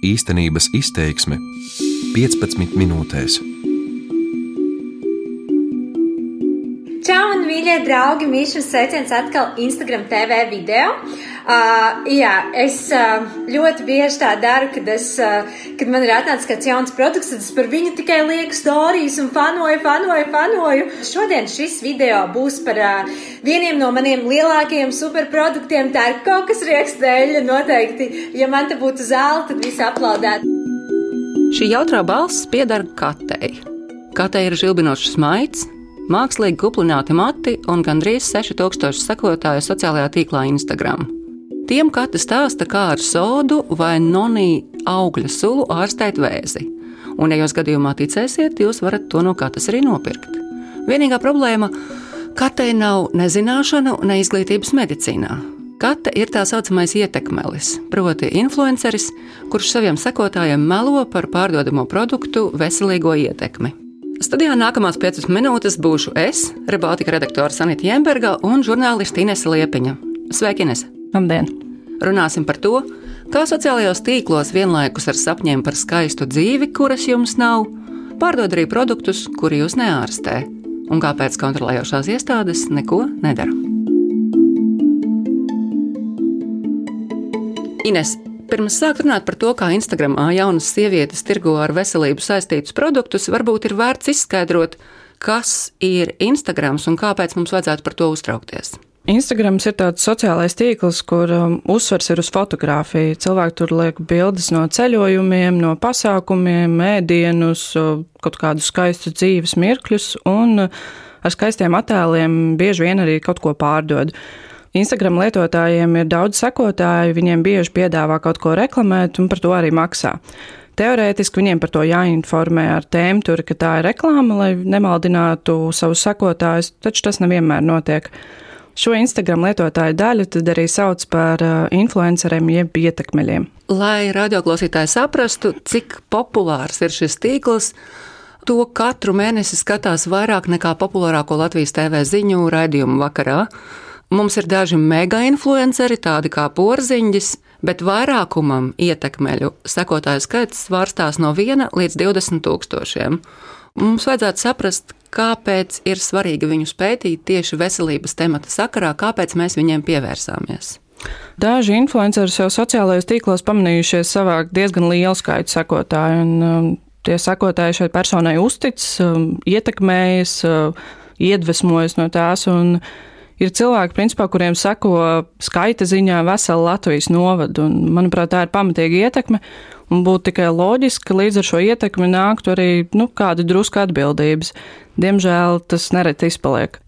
Īstenības izteiksme 15 minūtēs. Čau, un mīļie draugi! Mīšas sveiciens atkal Instagram TV video. Uh, jā, es uh, ļoti bieži tā daru, kad, es, uh, kad man ir atnācis kāds jauns produkts, tad es par viņu tikai lieku stāstījus un fanoju, fanoju, fanoju. Šodien šis video būs par uh, vieniem no maniem lielākajiem superproduktiem. Tā ir kaut kas riekstēļa noteikti. Ja man te būtu zāle, tad visi aplaudētu. Šī jautrā balss pieder katei. Katei ir žilbinošs maigs, mākslīgi kuplināti mati un gandrīz 6000 sekotāju sociālajā tīklā Instagram. Tiem katra stāsta, kā ar sodu vai nonī augļa sulu ārstēt vēzi. Un, ja jūs gadījumā ticēsiet, jūs varat to no katras arī nopirkt. Vienīgā problēma - katei nav ne zināšanu, ne izglītības medicīnā. Kata ir tā saucamais ietekmelis, proti, influenceris, kurš saviem sekotājiem melo par pārdodamo produktu veselīgo ietekmi. Studijā nākamās 5 minūtes būšu es, Rebātika redaktore Sanita Jemberga un žurnāliste Inese Liepiņa. Sveiki, Inese! Labdien! Runāsim par to, kā sociālajos tīklos vienlaikus ar sapņiem par skaistu dzīvi, kuras jums nav, pārdod arī produktus, kuri jūs neārstē, un kāpēc kontrolējošās iestādes neko nedara. Ines, pirms sākt runāt par to, kā Instagramā jaunas sievietes tirgo ar veselību saistītus produktus, varbūt ir vērts izskaidrot, kas ir Instagrams un kāpēc mums vajadzētu par to uztraukties. Instagrams ir tāds sociālais tīkls, kur um, uzsvers ir uz fotografiju. Cilvēki tur liek bildes no ceļojumiem, no pasākumiem, ēdienus, kaut kādus skaistus dzīves mirkļus, un uh, ar skaistiem attēliem bieži vien arī kaut ko pārdod. Instagram lietotājiem ir daudz sekotāju, viņiem bieži piedāvā kaut ko reklamēt, un par to arī maksā. Teorētiski viņiem par to jāinformē ar tēmu, tur, ka tā ir reklāma, lai nemaldinātu savus sekotājus, taču tas nevienmēr notiek. Šo Instagram lietotāju daļu tad arī sauc par uh, influenceriem jeb ietekmeļiem. Lai radioklausītāji saprastu, cik populārs ir šis tīkls, to katru mēnesi skatās vairāk nekā populārāko Latvijas TV ziņu raidījumu vakarā. Mums ir daži mega influenceri, tādi kā porziņģis, bet vairākumam ietekmeļu sekotāju skaits svārstās no 1 līdz 20 tūkstošiem. Mums vajadzētu saprast, kāpēc ir svarīgi viņus pētīt tieši veselības temata sakarā, kāpēc mēs viņiem pievērsāmies. Daži influenceri jau sociālajos tīklos pamanījušies savākt diezgan lielu skaitu sekotāju, un um, tie sekotāji šai personai uztic, um, ietekmējas, uh, iedvesmojas no tās. Ir cilvēki, principā, kuriem seko skaita ziņā vesela Latvijas novada, un, manuprāt, tā ir pamatīga ietekme un būtu tikai loģiski, ka līdz ar šo ietekmi nāktu arī nu, kāda drusku atbildības. Diemžēl tas nereti izpaliek.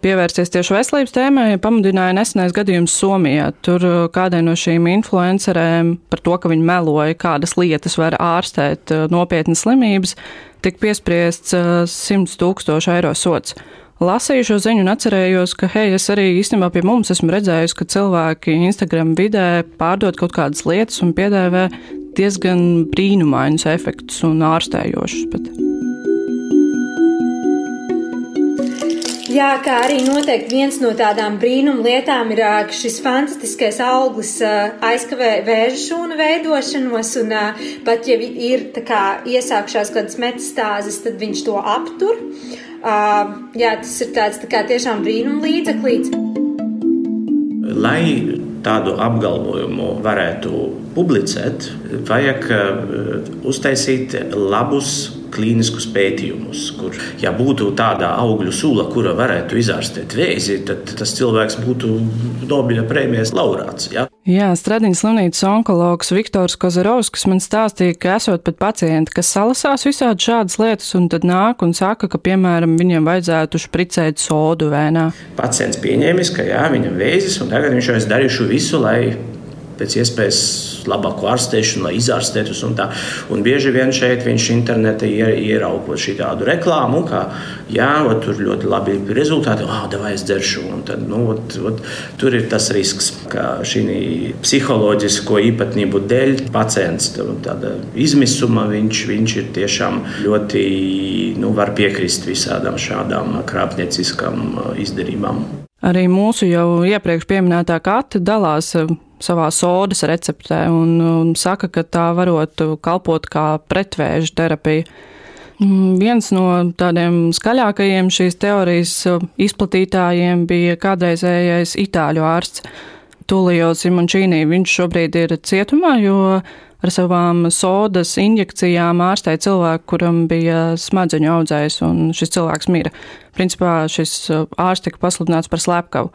Pievērsties tieši veselības tēmai, pamudināja nesenais gadījums Somijā. Tur uh, kādai no šīm influencerēm par to, ka viņi meloja, kādas lietas var ārstēt uh, nopietnas slimības, tika piespriests 100 uh, tūkstošu eiro sots. Lasīju šo ziņu un atcerējos, ka, hei, es arī īstenībā pie mums esmu redzējusi, ka cilvēki Instagram vidē pārdod kaut kādas lietas un piedāvā diezgan brīnumainus efektus un ārstējošus. Bet. Jā, kā arī noteikti viens no tādām brīnum lietām ir šis fantastiskais auglis aizkavē vēža šūnu veidošanos, un pat ja ir kā, iesākšās kādas metastāzes, tad viņš to aptur. Jā, tas ir tāds tā kā tiešām brīnum līdzeklīts. Lai tādu apgalvojumu varētu publicēt, vajag uh, uztaisīt labus klīniskus pētījumus, kur, ja būtu tāda augļu sula, kura varētu izārstēt vēzi, tad tas cilvēks būtu Nobela prēmijas laurāts. Ja? Jā, Stradiņas slimnīcas onkologs Viktors Kozarovskis man stāstīja, ka esot pat pacienti, kas salasās visādi šādas lietas, un tad nāk un saka, ka, piemēram, viņiem vajadzētu špricēt sodu vēnā. Pacients pieņēmis, ka jā, viņam vēzis, un tagad viņš jau ir darījuši visu, lai pēc iespējas labāku ārstēšanu, lai izārstētu. Un, tā. un bieži vien šeit viņš internetā ieraugot šādu reklāmu, ka jā, ot, tur ļoti labi rezultāti, ah, oh, vai es dzeršu. Un tad, nu, ot, ot, tur ir tas risks, ka šī psiholoģisko īpatnību dēļ pacients tāda izmisuma viņš, viņš ir tiešām ļoti nu, var piekrist visādām šādām krāpnieciskām izdarībām. Arī mūsu jau iepriekš minētā kate dalās savā sodas receptē un, un saka, ka tā varētu kalpot kā pretvēža terapija. Mm, viens no tādiem skaļākajiem šīs teorijas izplatītājiem bija kādreizējais itāļu ārsts Tulio Simončīnī. Viņš šobrīd ir cietumā, jo ar savām sodas injekcijām ārstēja cilvēku, kuram bija smadzeņu audzējs, un šis cilvēks mira. Principā šis ārsts tika pasludināts par slepkavu.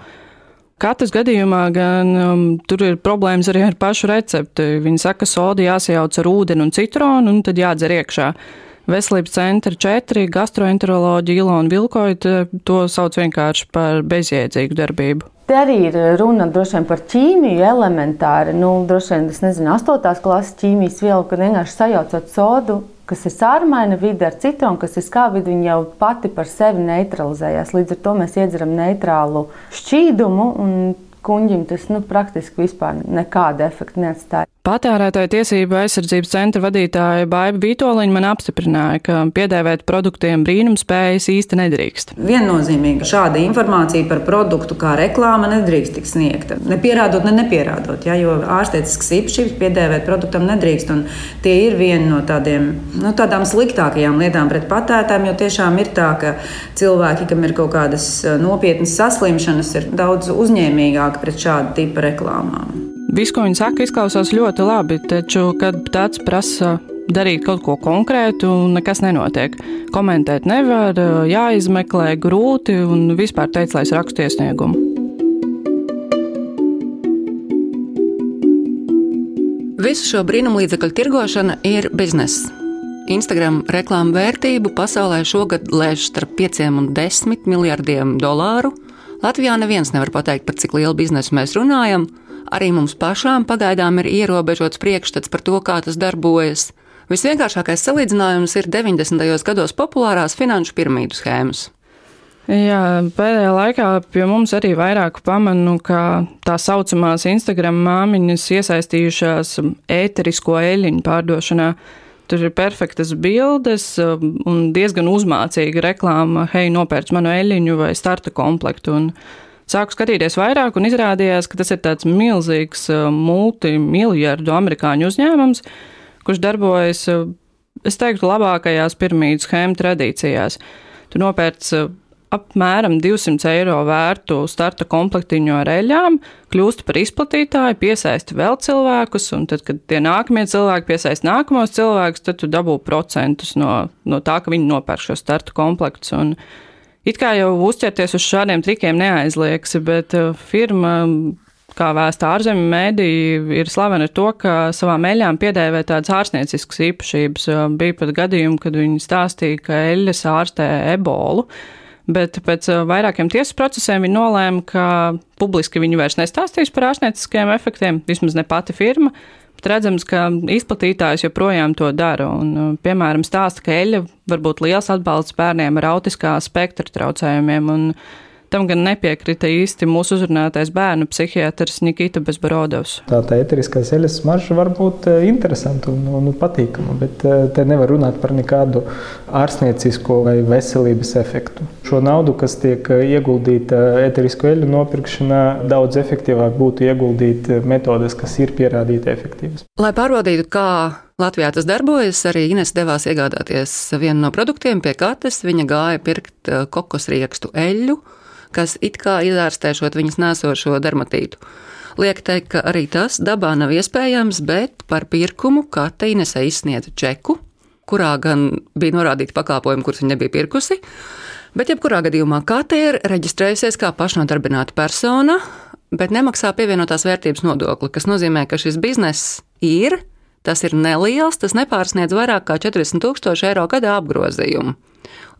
Katras gadījumā gan um, tur ir problēmas arī ar pašu recepti. Viņi saka, ka soda jāsajauc ar ūdeni un citronu, un tad jādzer iekšā. Veselības centra četri gastroenteroloģi Ilona Vilkoita to sauc vienkārši par bezjēdzīgu darbību. Te arī ir runa droši vien par ķīmiju elementāri. Nu, droši vien, es nezinu, 8. klases ķīmijas vielu, kad vienkārši sajaucot sodu kas ir sārmaina vide ar citronu, kas ir skābi, viņa jau pati par sevi neutralizējās. Līdz ar to mēs iedzeram neitrālu šķīdumu, un kuģim tas nu, praktiski vispār nekāda efekta neatstāja. Patērētāja tiesība aizsardzības centra vadītāja Baiva Vitoļiņa man apstiprināja, ka piedēvēt produktiem brīnumspējas īsti nedrīkst. Viennozīmīgi šāda informācija par produktu kā reklāma nedrīkst tikt sniegta. Nepierādot, ne nepierādot, ja, jo ārsteiciskas īpašības piedēvēt produktam nedrīkst. Tie ir viena no tādiem, nu, tādām sliktākajām lietām pret patērētājiem, jo tiešām ir tā, ka cilvēki, kam ir kaut kādas eh, nopietnas saslimšanas, ir daudz uzņēmīgāki pret šādu tipu reklāmām. Viss, ko viņi saka, izklausās ļoti labi, taču, kad tāds prasa darīt kaut ko konkrētu, nekas nenotiek. Komentēt nevar, jāizmeklē grūti un vispār teica, lai es rakstu iesniegumu. Visu šo brīnumlīdzekļu tirgošana ir biznesa. Instagram reklāmu vērtību pasaulē šogad lēš starp 5 un 10 miljardiem dolāru. Latvijā neviens nevar pateikt, par cik lielu biznesu mēs runājam, Arī mums pašām pagaidām ir ierobežots priekšstats par to, kā tas darbojas. Visvienkāršākais salīdzinājums ir 90. gados populārās finanšu piramīdu schēmas. Jā, pēdējā laikā pie mums arī vairāk pamanu, ka tā saucamās Instagram māmiņas iesaistījušās ēterisko eļļu pārdošanā. Tur ir perfektas bildes un diezgan uzmācīga reklāma. Hei, nopērc manu eļļu vai starta komplektu. Un Sāku skatīties vairāk, un izrādījās, ka tas ir tāds milzīgs uh, multimiljardu amerikāņu uzņēmums, kurš darbojas, uh, es teiktu, labākajās piramīdu schēmu tradīcijās. Tu nopērc uh, apmēram 200 eiro vērtu starta komplektiņu ar eļļām, kļūst par izplatītāju, piesaisti vēl cilvēkus, un tad, kad tie nākamie cilvēki piesaist nākamos cilvēkus, tad tu dabū procentus no, no tā, ka viņi nopērk šo starta komplektus. Un, It kā jau uzķerties uz šādiem trikiem neaizliegsi, bet uh, firma, kā vēsta ārzemju mēdīja, ir slavena ar to, ka savām eļļām piedēvē tādas ārstnieciskas īpašības. Uh, bija pat gadījumi, kad viņi stāstīja, ka eļļas ārstē ebolu. Bet pēc uh, vairākiem tiesas procesiem viņi nolēma, ka publiski viņi vairs nestāstīs par ārstnieciskiem efektiem, vismaz ne pati firma bet redzams, ka izplatītājs joprojām to dara. Un, uh, piemēram, stāsta, ka eļļa var būt liels atbalsts bērniem ar autiskā spektra traucējumiem. Un, Tam gan nepiekrita īsti mūsu uzrunātais bērnu psihiatrs Nikita Bezbarodovs. Tā tā eteriskā eļas smarža var būt eh, interesanta un, un patīkama, bet eh, te nevar runāt par nekādu ārstniecisko vai veselības efektu. Šo naudu, kas tiek eh, ieguldīta eterisko eļu nopirkšanā, daudz efektīvāk būtu ieguldīt metodes, kas ir pierādīti efektīvas. Lai pārbaudītu, kā Latvijā tas darbojas. Arī Ines devās iegādāties vienu no produktiem pie kates. Viņa gāja pirkt kokosriekstu eļļu, kas it kā izārstēšot viņas nēsošo dermatītu. Liek teikt, ka arī tas dabā nav iespējams, bet par pirkumu kate Inese izsniedza čeku, kurā gan bija norādīti pakalpojumi, kurus viņa nebija pirkusi. Bet, jebkurā gadījumā, kate ir reģistrējusies kā pašnodarbināta persona, bet nemaksā pievienotās vērtības nodokli, kas nozīmē, ka šis bizness ir, tas ir neliels, tas nepārsniedz vairāk kā 40 tūkstoši eiro gadā apgrozījumu.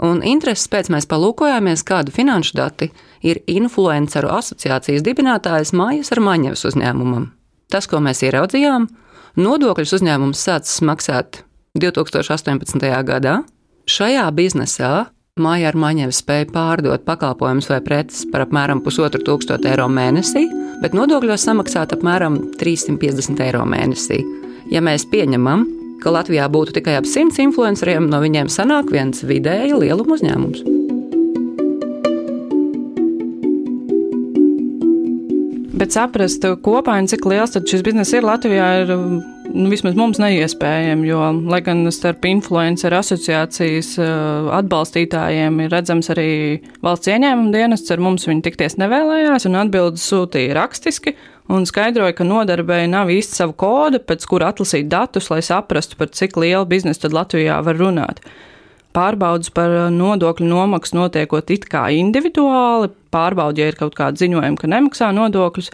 Un intereses pēc mēs palūkojāmies, kādu finanšu dati ir influenceru asociācijas dibinātājas Mājas ar Maņevas uzņēmumam. Tas, ko mēs ieraudzījām, nodokļus uzņēmums sācis maksāt 2018. gadā. Šajā biznesā Māja ar Maņevu spēja pārdot pakalpojumus vai preces par apmēram pusotru tūkstošu eiro mēnesī, bet nodokļos samaksāt apmēram 350 eiro mēnesī. Ja mēs pieņemam, ka Latvijā būtu tikai ap 100 influenceriem, no viņiem sanāk viens vidēji lieluma uzņēmums. Bet saprast kopaini, cik liels šis bizness ir Latvijā, ir nu, vismaz mums neiespējami. Jo, lai gan starp influenceru asociācijas uh, atbalstītājiem ir redzams arī valsts ieņēmuma dienests, ar mums viņi tikties nevēlējās un atbildes sūtīja rakstiski. Un skaidroja, ka nodarbēji nav īsti savu kodu, pēc kura atlasīt datus, lai saprastu, par cik lielu biznesu tad Latvijā var runāt pārbaudas par nodokļu nomaksu notiekot it kā individuāli, pārbauda, ja ir kaut kāda ziņojuma, ka nemaksā nodokļus.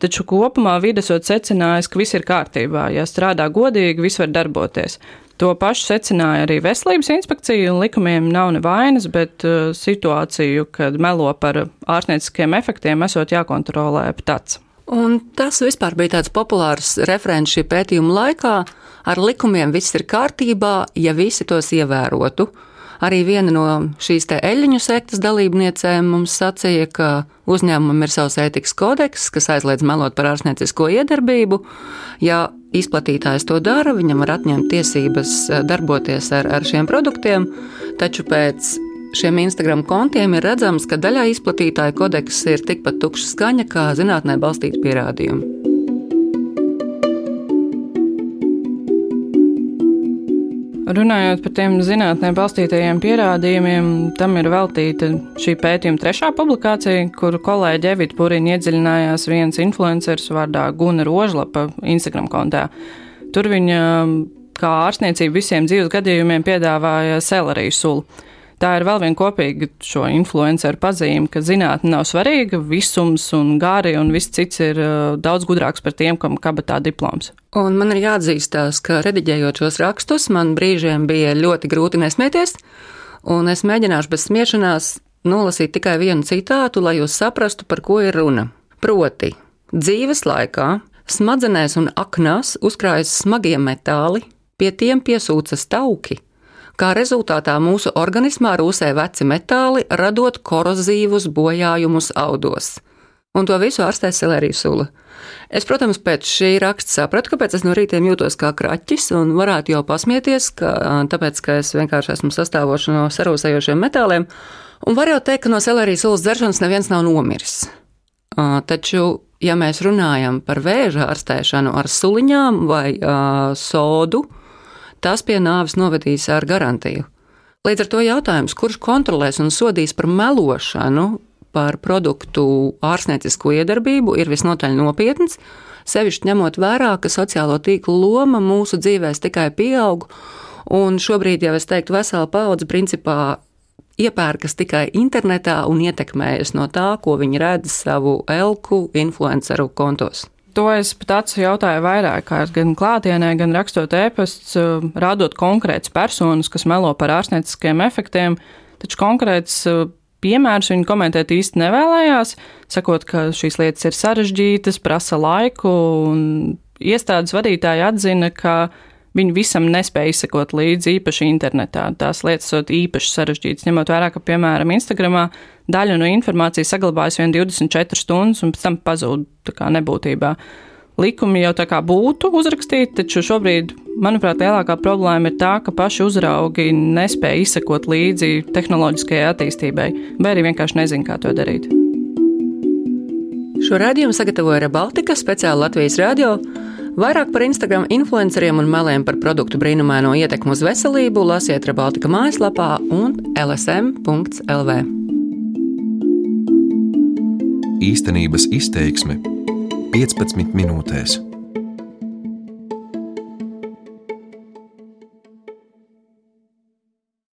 Taču kopumā videsot secinājis, ka viss ir kārtībā, ja strādā godīgi, viss var darboties. To pašu secināja arī Veselības inspekcija, un likumiem nav nevainas, bet uh, situāciju, kad melo par ārstnieciskiem efektiem, esot jākontrolē pats. Un tas vispār bija tāds populārs referents šī pētījuma laikā. Ar likumiem viss ir kārtībā, ja visi tos ievērotu. Arī viena no šīs te eļļu sektas dalībniecēm mums sacīja, ka uzņēmumam ir savs ētikas kodeks, kas aizliedz melot par ārstniecisko iedarbību. Ja izplatītājs to dara, viņam var atņemt tiesības darboties ar, ar šiem produktiem, taču pēc šiem Instagram kontiem ir redzams, ka daļā izplatītāju kodeks ir tikpat tukša skaņa kā zinātnē balstīti pierādījumi. Runājot par tiem zinātnē balstītajiem pierādījumiem, tam ir veltīta šī pētījuma trešā publikācija, kur kolēģi Evita Pūriņa iedziļinājās viens influenceris vārdā Guna Rožlapa Instagram kontā. Tur viņa kā ārstniecība visiem dzīves gadījumiem piedāvāja seleriju sulu. Tā ir vēl viena kopīga šo influenceru pazīme, ka zinātne nav svarīga, visums un gari un viss cits ir uh, daudz gudrāks par tiem, kam kabatā diploms. Un man ir jāatzīstās, ka rediģējot šos rakstus, man brīžiem bija ļoti grūti nesmieties, un es mēģināšu bez smiešanās nolasīt tikai vienu citātu, lai jūs saprastu, par ko ir runa. Proti, dzīves laikā smadzenēs un aknās uzkrājas smagie metāli, pie tiem piesūcas tauki Kā rezultātā mūsu organismā rūsē veci metāli, radot korozīvus bojājumus audos. Un to visu ārstē Selērija Sula. Es, protams, pēc šī raksta sapratu, kāpēc es no rītiem jūtos kā kraķis, un varētu jau pasmieties, ka, tāpēc, ka es vienkārši esmu sastāvošs no sarūsējošiem metāliem, un var jau teikt, ka no Selērijas sulas dzeršanas neviens nav nomiris. Taču, ja mēs runājam par vēža ārstēšanu ar suliņām vai sodu, tas pie nāves novedīs ar garantiju. Līdz ar to jautājums, kurš kontrolēs un sodīs par melošanu par produktu ārstniecisko iedarbību, ir visnotaļ nopietns, sevišķi ņemot vērā, ka sociālo tīklu loma mūsu dzīvēs tikai pieaug, un šobrīd jau es teiktu, vesela paudze principā iepērkas tikai internetā un ietekmējas no tā, ko viņi redz savu elku influenceru kontos. To es pat acu jautāju vairāk kārt, gan klātienē, gan rakstot ēpastus, uh, rādot konkrētas personas, kas melo par ārstnieciskiem efektiem, taču konkrēts uh, piemērus viņi komentēt īsti nevēlējās, sakot, ka šīs lietas ir sarežģītas, prasa laiku, un iestādes vadītāji atzina, ka viņi visam nespēja izsekot līdzi īpaši internetā. Tās lietas ir īpaši sarežģītas, ņemot vērā, ka, piemēram, Instagramā daļa no informācijas saglabājas vien 24 stundas un pēc tam pazūd nebūtībā. Likumi jau tā kā būtu uzrakstīti, taču šobrīd, manuprāt, lielākā problēma ir tā, ka paši uzraugi nespēja izsekot līdzi tehnoloģiskajai attīstībai, vai arī vienkārši nezina, kā to darīt. Šo raidījumu sagatavoja Rebaltika speciāli Latvijas radio. Vairāk par Instagram influenceriem un meliem par produktu brīnumaino ietekmu uz veselību lasiet Rebaltika mājaslapā un lsm.lv. Īstenības izteiksme 15 minūtēs.